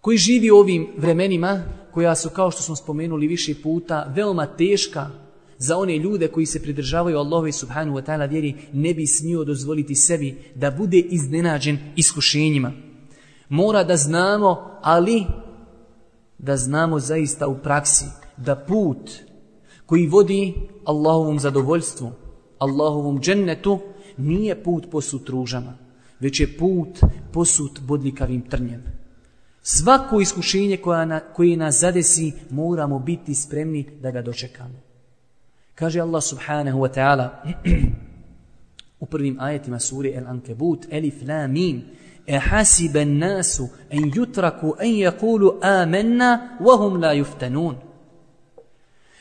koji živi u ovim vremenima koja su, kao što smo spomenuli više puta, veoma teška za one ljude koji se pridržavaju Allahove subhanu wa ta'ala vjeri, ne bi smio dozvoliti sebi da bude iznenađen iskušenjima. Mora da znamo, ali da znamo zaista u praksi da put koji vodi Allahovom zadovoljstvu, Allahovom džennetu, nije put posut ružama, već je put posut bodljikavim trnjem. Svako iskušenje koja koje nas zadesi moramo biti spremni da ga dočekamo. Kaže Allah subhanahu wa ta'ala <clears throat> u prvim ajetima suri El Ankebut, Elif la الناس en jutraku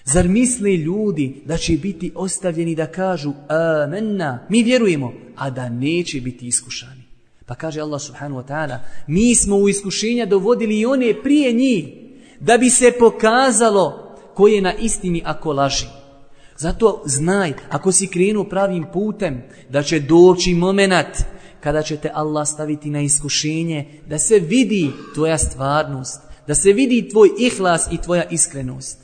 Zar misli ljudi da će biti ostavljeni da kažu amenna, mi vjerujemo, a da neće biti iskušani? Pa kaže Allah subhanahu wa ta'ala, mi smo u iskušenja dovodili i one prije njih, da bi se pokazalo ko je na istini ako laži. Zato znaj, ako si krenuo pravim putem, da će doći momenat kada će te Allah staviti na iskušenje, da se vidi tvoja stvarnost, da se vidi tvoj ihlas i tvoja iskrenost.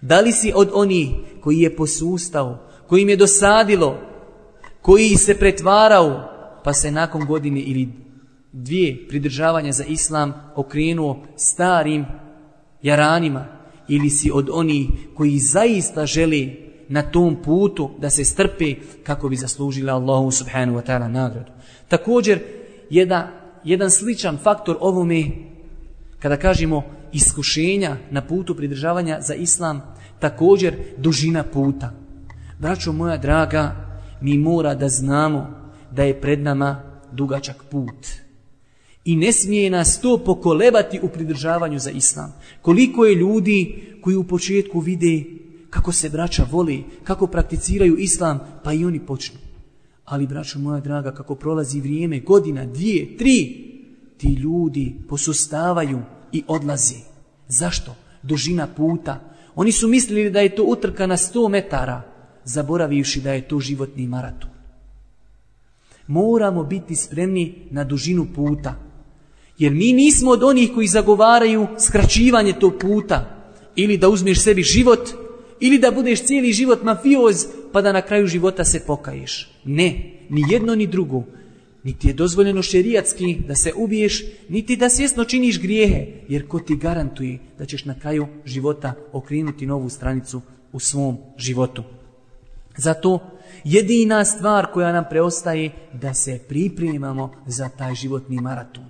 Da li si od onih koji je posustao, im je dosadilo, koji se pretvarao, pa se nakon godine ili dvije pridržavanja za islam okrenuo starim jaranima, ili si od onih koji zaista želi na tom putu da se strpe kako bi zaslužila Allahu subhanahu wa ta'ala nagradu. Također, jedna, jedan sličan faktor ovome, kada kažemo iskušenja na putu pridržavanja za islam, također dužina puta. Braćo moja draga, mi mora da znamo da je pred nama dugačak put. I ne smije nas to pokolebati u pridržavanju za islam. Koliko je ljudi koji u početku vide kako se braća voli, kako prakticiraju islam, pa i oni počnu. Ali, braćo moja draga, kako prolazi vrijeme, godina, dvije, tri, ti ljudi posustavaju i odlazi. Zašto? Dužina puta. Oni su mislili da je to utrka na sto metara, zaboravivši da je to životni maraton. Moramo biti spremni na dužinu puta. Jer mi nismo od onih koji zagovaraju skraćivanje tog puta. Ili da uzmeš sebi život, ili da budeš cijeli život mafioz pa da na kraju života se pokaješ. Ne, ni jedno ni drugo. Niti je dozvoljeno šerijatski da se ubiješ, niti da svjesno činiš grijehe, jer ko ti garantuje da ćeš na kraju života okrenuti novu stranicu u svom životu. Zato jedina stvar koja nam preostaje da se pripremamo za taj životni maraton.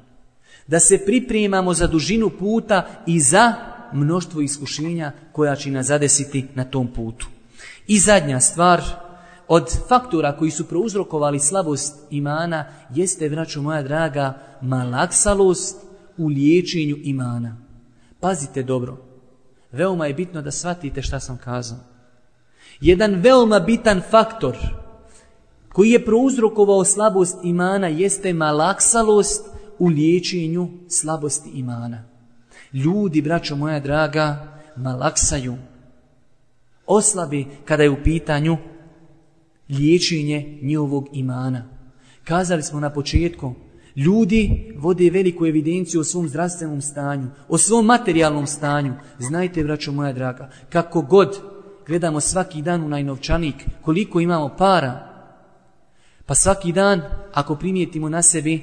Da se pripremamo za dužinu puta i za mnoštvo iskušenja koja će nas zadesiti na tom putu. I zadnja stvar, od faktora koji su prouzrokovali slabost imana, jeste, braćo moja draga, malaksalost u liječenju imana. Pazite dobro, veoma je bitno da shvatite šta sam kazao. Jedan veoma bitan faktor koji je prouzrokovao slabost imana jeste malaksalost u liječenju slabosti imana. Ljudi, braćo moja draga, malaksaju oslabi kada je u pitanju liječenje njihovog imana. Kazali smo na početku, ljudi vode veliku evidenciju o svom zdravstvenom stanju, o svom materijalnom stanju. Znajte, braćo moja draga, kako god gledamo svaki dan u najnovčanik, koliko imamo para, pa svaki dan, ako primijetimo na sebi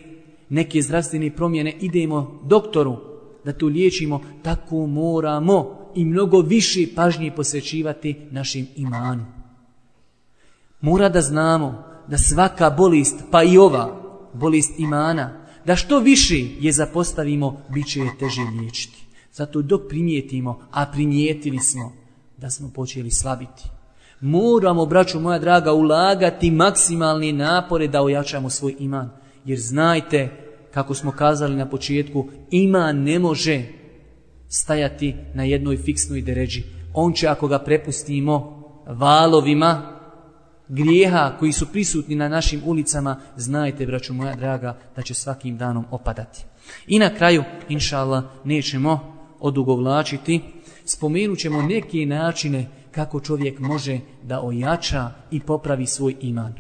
neke zdravstvene promjene, idemo doktoru da to liječimo, tako moramo i mnogo više pažnje posvećivati našim imanu. Mora da znamo da svaka bolist, pa i ova bolist imana, da što više je zapostavimo, bit će je teže liječiti. Zato dok primijetimo, a primijetili smo da smo počeli slabiti. Moramo, braću moja draga, ulagati maksimalni napore da ojačamo svoj iman. Jer znajte, kako smo kazali na početku, iman ne može stajati na jednoj fiksnoj deređi. On će, ako ga prepustimo valovima grijeha koji su prisutni na našim ulicama, znajte, braću moja draga, da će svakim danom opadati. I na kraju, inša nećemo odugovlačiti, spomenut ćemo neke načine kako čovjek može da ojača i popravi svoj iman.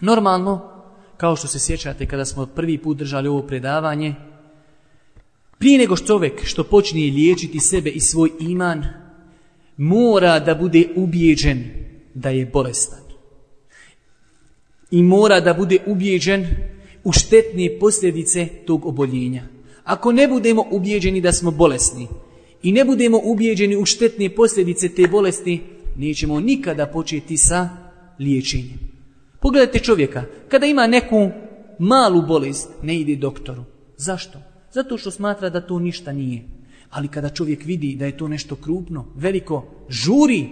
Normalno, kao što se sjećate kada smo prvi put držali ovo predavanje, prije nego čovjek što počne liječiti sebe i svoj iman, mora da bude ubijeđen da je bolestan. I mora da bude ubijeđen u štetne posljedice tog oboljenja. Ako ne budemo ubijeđeni da smo bolesni i ne budemo ubijeđeni u štetne posljedice te bolesti, nećemo nikada početi sa liječenjem. Pogledajte čovjeka, kada ima neku malu bolest, ne ide doktoru. Zašto? zato što smatra da to ništa nije. Ali kada čovjek vidi da je to nešto krupno, veliko, žuri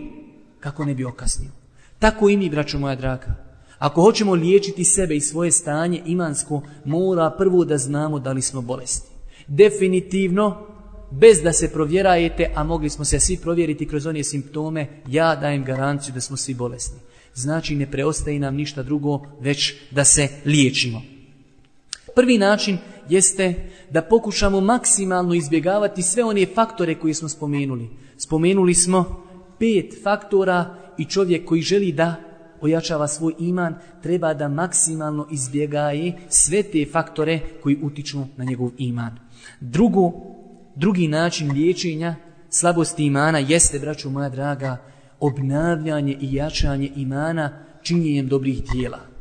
kako ne bi okasnio. Tako i mi, braćo moja draga. Ako hoćemo liječiti sebe i svoje stanje imansko, mora prvo da znamo da li smo bolesti. Definitivno, bez da se provjerajete, a mogli smo se svi provjeriti kroz one simptome, ja dajem garanciju da smo svi bolesni. Znači ne preostaje nam ništa drugo, već da se liječimo. Prvi način jeste da pokušamo maksimalno izbjegavati sve one faktore koje smo spomenuli. Spomenuli smo pet faktora i čovjek koji želi da ojačava svoj iman, treba da maksimalno izbjegaje sve te faktore koji utiču na njegov iman. drugi način liječenja slabosti imana jeste, braćo moja draga, obnavljanje i jačanje imana činjenjem dobrih dijela.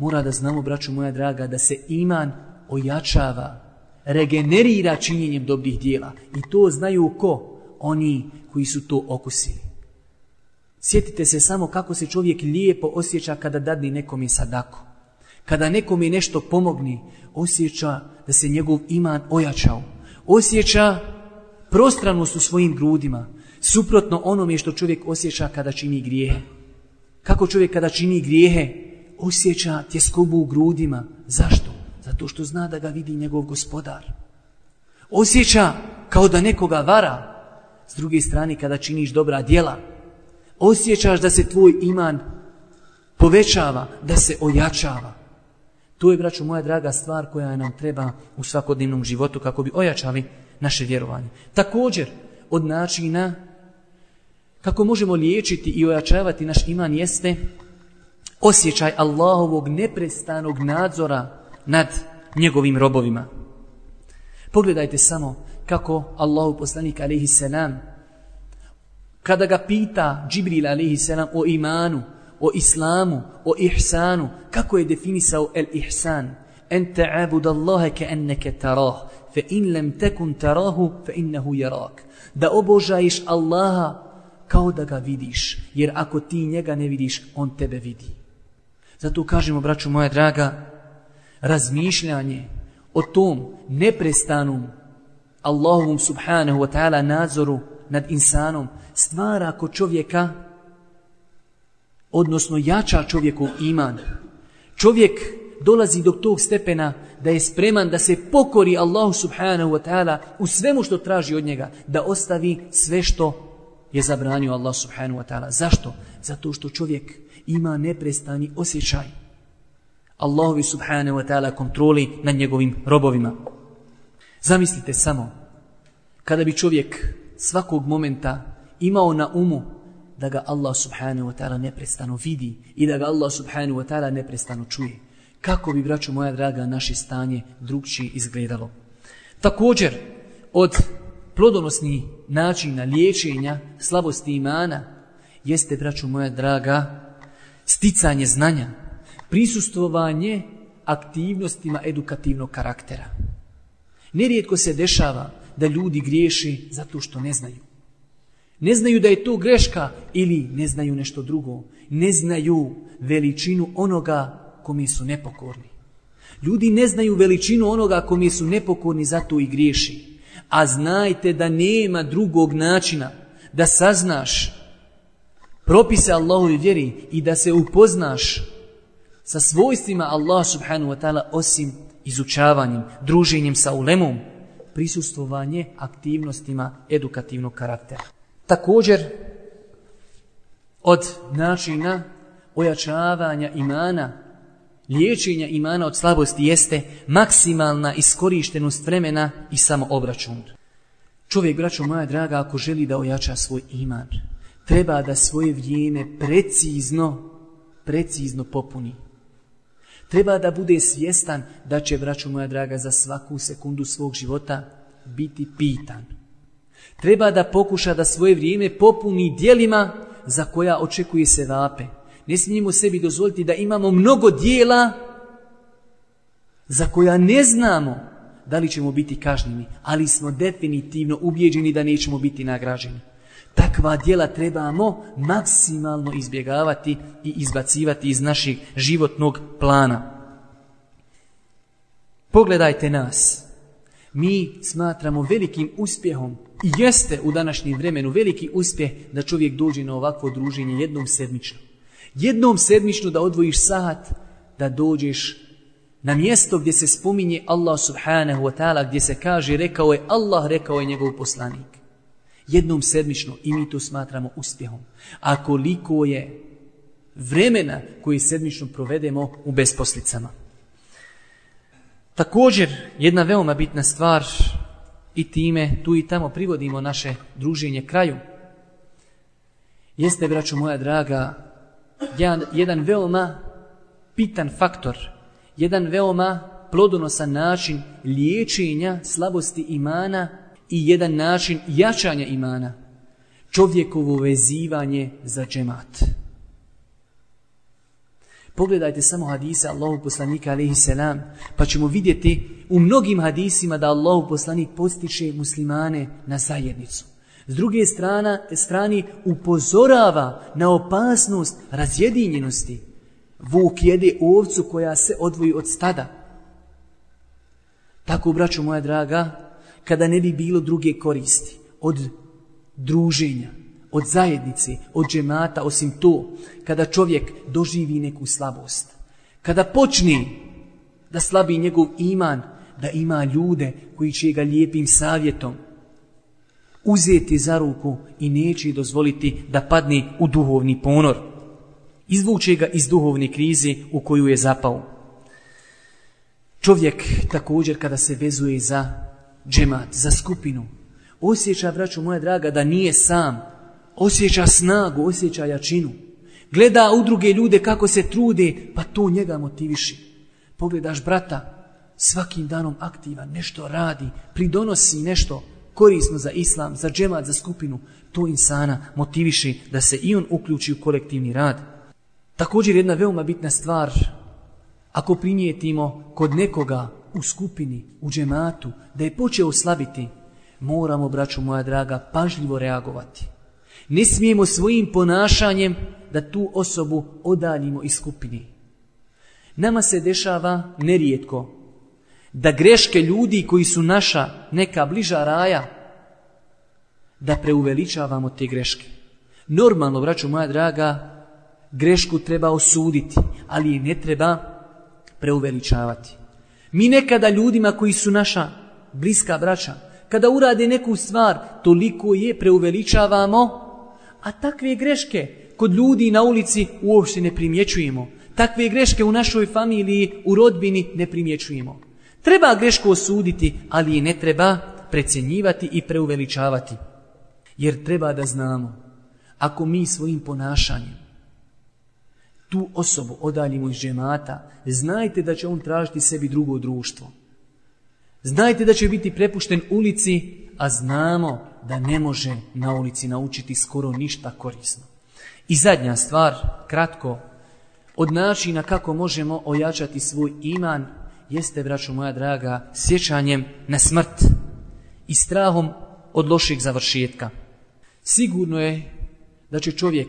Mora da znamo, braću moja draga, da se iman ojačava, regenerira činjenjem dobrih dijela. I to znaju ko? Oni koji su to okusili. Sjetite se samo kako se čovjek lijepo osjeća kada dadni nekom je sadako. Kada nekom je nešto pomogni, osjeća da se njegov iman ojačao. Osjeća prostranost u svojim grudima, suprotno onome što čovjek osjeća kada čini grijehe. Kako čovjek kada čini grijehe, osjeća tjeskobu u grudima. Zašto? Zato što zna da ga vidi njegov gospodar. Osjeća kao da nekoga vara. S druge strane, kada činiš dobra djela, osjećaš da se tvoj iman povećava, da se ojačava. To je, braću, moja draga stvar koja nam treba u svakodnevnom životu kako bi ojačali naše vjerovanje. Također, od načina kako možemo liječiti i ojačavati naš iman jeste osjećaj Allahovog neprestanog nadzora nad njegovim robovima. Pogledajte samo kako Allahu poslanik alaihi kada ga pita Džibril alaihi o imanu, o islamu, o ihsanu, kako je definisao el ihsan? En ta'abud Allahe ke enneke tarah, fe in lem tekun tarahu, fe innehu jarak. Da obožajiš Allaha kao da ga vidiš, jer ako ti njega ne vidiš, on tebe vidi. Zato kažemo, braću moja draga, razmišljanje o tom neprestanom Allahovom subhanahu wa ta'ala nadzoru nad insanom stvara kod čovjeka, odnosno jača čovjeku iman. Čovjek dolazi do tog stepena da je spreman da se pokori Allahu subhanahu wa ta'ala u svemu što traži od njega, da ostavi sve što je zabranio Allah subhanahu wa ta'ala. Zašto? Zato što čovjek ima neprestani osjećaj. Allahovi subhanahu wa ta'ala kontroli nad njegovim robovima. Zamislite samo, kada bi čovjek svakog momenta imao na umu da ga Allah subhanahu wa ta'ala neprestano vidi i da ga Allah subhanahu wa ta'ala neprestano čuje. Kako bi, braćo moja draga, naše stanje drugčije izgledalo? Također, od plodonosnih načina liječenja slabosti imana jeste, braćo moja draga, sticanje znanja, prisustvovanje aktivnostima edukativnog karaktera. Nerijetko se dešava da ljudi griješi zato što ne znaju. Ne znaju da je to greška ili ne znaju nešto drugo. Ne znaju veličinu onoga kome su nepokorni. Ljudi ne znaju veličinu onoga kome su nepokorni, zato i griješi. A znajte da nema drugog načina da saznaš propise i vjeri i da se upoznaš sa svojstvima Allah subhanahu wa ta'ala osim izučavanjem, druženjem sa ulemom, prisustvovanje aktivnostima edukativnog karaktera. Također, od načina ojačavanja imana, liječenja imana od slabosti jeste maksimalna iskorištenost vremena i samoobračun. Čovjek, braćo moja draga, ako želi da ojača svoj iman, treba da svoje vrijeme precizno, precizno popuni. Treba da bude svjestan da će, braću moja draga, za svaku sekundu svog života biti pitan. Treba da pokuša da svoje vrijeme popuni dijelima za koja očekuje se vape. Ne smijemo sebi dozvoliti da imamo mnogo dijela za koja ne znamo da li ćemo biti kažnjeni, ali smo definitivno ubjeđeni da nećemo biti nagraženi takva djela trebamo maksimalno izbjegavati i izbacivati iz naših životnog plana. Pogledajte nas. Mi smatramo velikim uspjehom i jeste u današnjem vremenu veliki uspjeh da čovjek dođe na ovakvo druženje jednom sedmično. Jednom sedmično da odvojiš sat, da dođeš na mjesto gdje se spominje Allah subhanahu wa ta'ala, gdje se kaže rekao je Allah, rekao je njegov poslanik jednom sedmično i mi to smatramo uspjehom. A koliko je vremena koji sedmično provedemo u besposlicama. Također, jedna veoma bitna stvar i time tu i tamo privodimo naše druženje kraju, jeste, braćo moja draga, jedan, jedan veoma pitan faktor, jedan veoma plodonosan način liječenja slabosti imana i jedan način jačanja imana. Čovjekovo vezivanje za džemat. Pogledajte samo hadise Allahu poslanika alaihi selam, pa ćemo vidjeti u mnogim hadisima da Allahu poslanik postiče muslimane na zajednicu. S druge strane strani upozorava na opasnost razjedinjenosti. Vuk jede ovcu koja se odvoji od stada. Tako, braću moja draga, kada ne bi bilo druge koristi od druženja, od zajednice, od džemata, osim to, kada čovjek doživi neku slabost. Kada počne da slabi njegov iman, da ima ljude koji će ga lijepim savjetom uzeti za ruku i neće dozvoliti da padne u duhovni ponor. Izvuče ga iz duhovne krize u koju je zapao. Čovjek također kada se vezuje za džemat, za skupinu. Osjeća, vraću moja draga, da nije sam. Osjeća snagu, osjeća jačinu. Gleda u druge ljude kako se trude, pa to njega motiviši. Pogledaš brata, svakim danom aktivan, nešto radi, pridonosi nešto korisno za islam, za džemat, za skupinu. To insana motiviši da se i on uključi u kolektivni rad. Također jedna veoma bitna stvar, ako primijetimo kod nekoga u skupini, u džematu, da je počeo slabiti, moramo, braću moja draga, pažljivo reagovati. Ne smijemo svojim ponašanjem da tu osobu odaljimo iz skupini. Nama se dešava nerijetko da greške ljudi koji su naša neka bliža raja, da preuveličavamo te greške. Normalno, braću moja draga, grešku treba osuditi, ali je ne treba preuveličavati. Mi nekada ljudima koji su naša bliska braća, kada urade neku stvar, toliko je preuveličavamo, a takve greške kod ljudi na ulici uopšte ne primjećujemo. Takve greške u našoj familiji, u rodbini ne primjećujemo. Treba grešku osuditi, ali je ne treba precenjivati i preuveličavati. Jer treba da znamo, ako mi svojim ponašanjem tu osobu odaljimo iz džemata, znajte da će on tražiti sebi drugo društvo. Znajte da će biti prepušten ulici, a znamo da ne može na ulici naučiti skoro ništa korisno. I zadnja stvar, kratko, od načina kako možemo ojačati svoj iman, jeste, braćo moja draga, sjećanjem na smrt i strahom od lošeg završetka. Sigurno je da će čovjek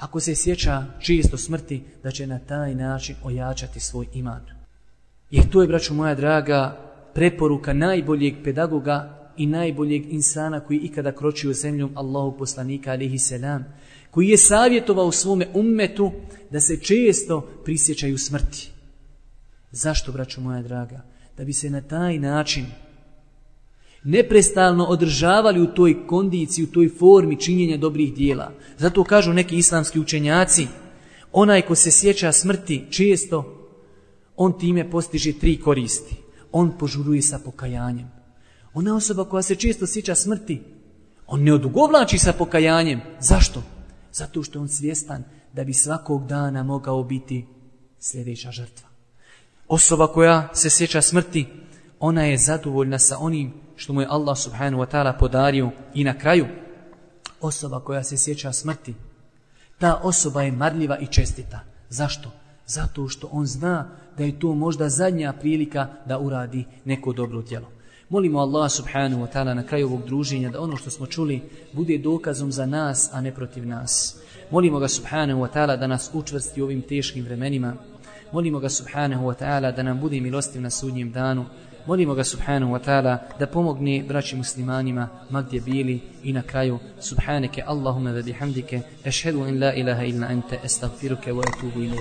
ako se sjeća čisto smrti, da će na taj način ojačati svoj iman. Jer to je, braću moja draga, preporuka najboljeg pedagoga i najboljeg insana koji ikada kročio zemljom Allahu poslanika alihi selam, koji je savjetovao svome ummetu da se često prisjećaju smrti. Zašto, braću moja draga? Da bi se na taj način neprestalno održavali u toj kondiciji, u toj formi činjenja dobrih dijela. Zato kažu neki islamski učenjaci, onaj ko se sjeća smrti često, on time postiže tri koristi. On požuruje sa pokajanjem. Ona osoba koja se često sjeća smrti, on ne odugovlači sa pokajanjem. Zašto? Zato što je on svjestan da bi svakog dana mogao biti sljedeća žrtva. Osoba koja se sjeća smrti, ona je zadovoljna sa onim što mu je Allah subhanahu wa ta'ala podario i na kraju osoba koja se sjeća smrti. Ta osoba je marljiva i čestita. Zašto? Zato što on zna da je to možda zadnja prilika da uradi neko dobro djelo. Molimo Allah subhanahu wa ta'ala na kraju ovog druženja da ono što smo čuli bude dokazom za nas, a ne protiv nas. Molimo ga subhanahu wa ta'ala da nas učvrsti u ovim teškim vremenima. Molimo ga subhanahu wa ta'ala da nam bude milostiv na sudnjem danu. Molimo ga subhanahu wa ta'ala da pomogne braći muslimanima ma gdje bili i na kraju subhaneke Allahume ve bihamdike ešhedu in la ilaha ilna ente estagfiruke wa etubu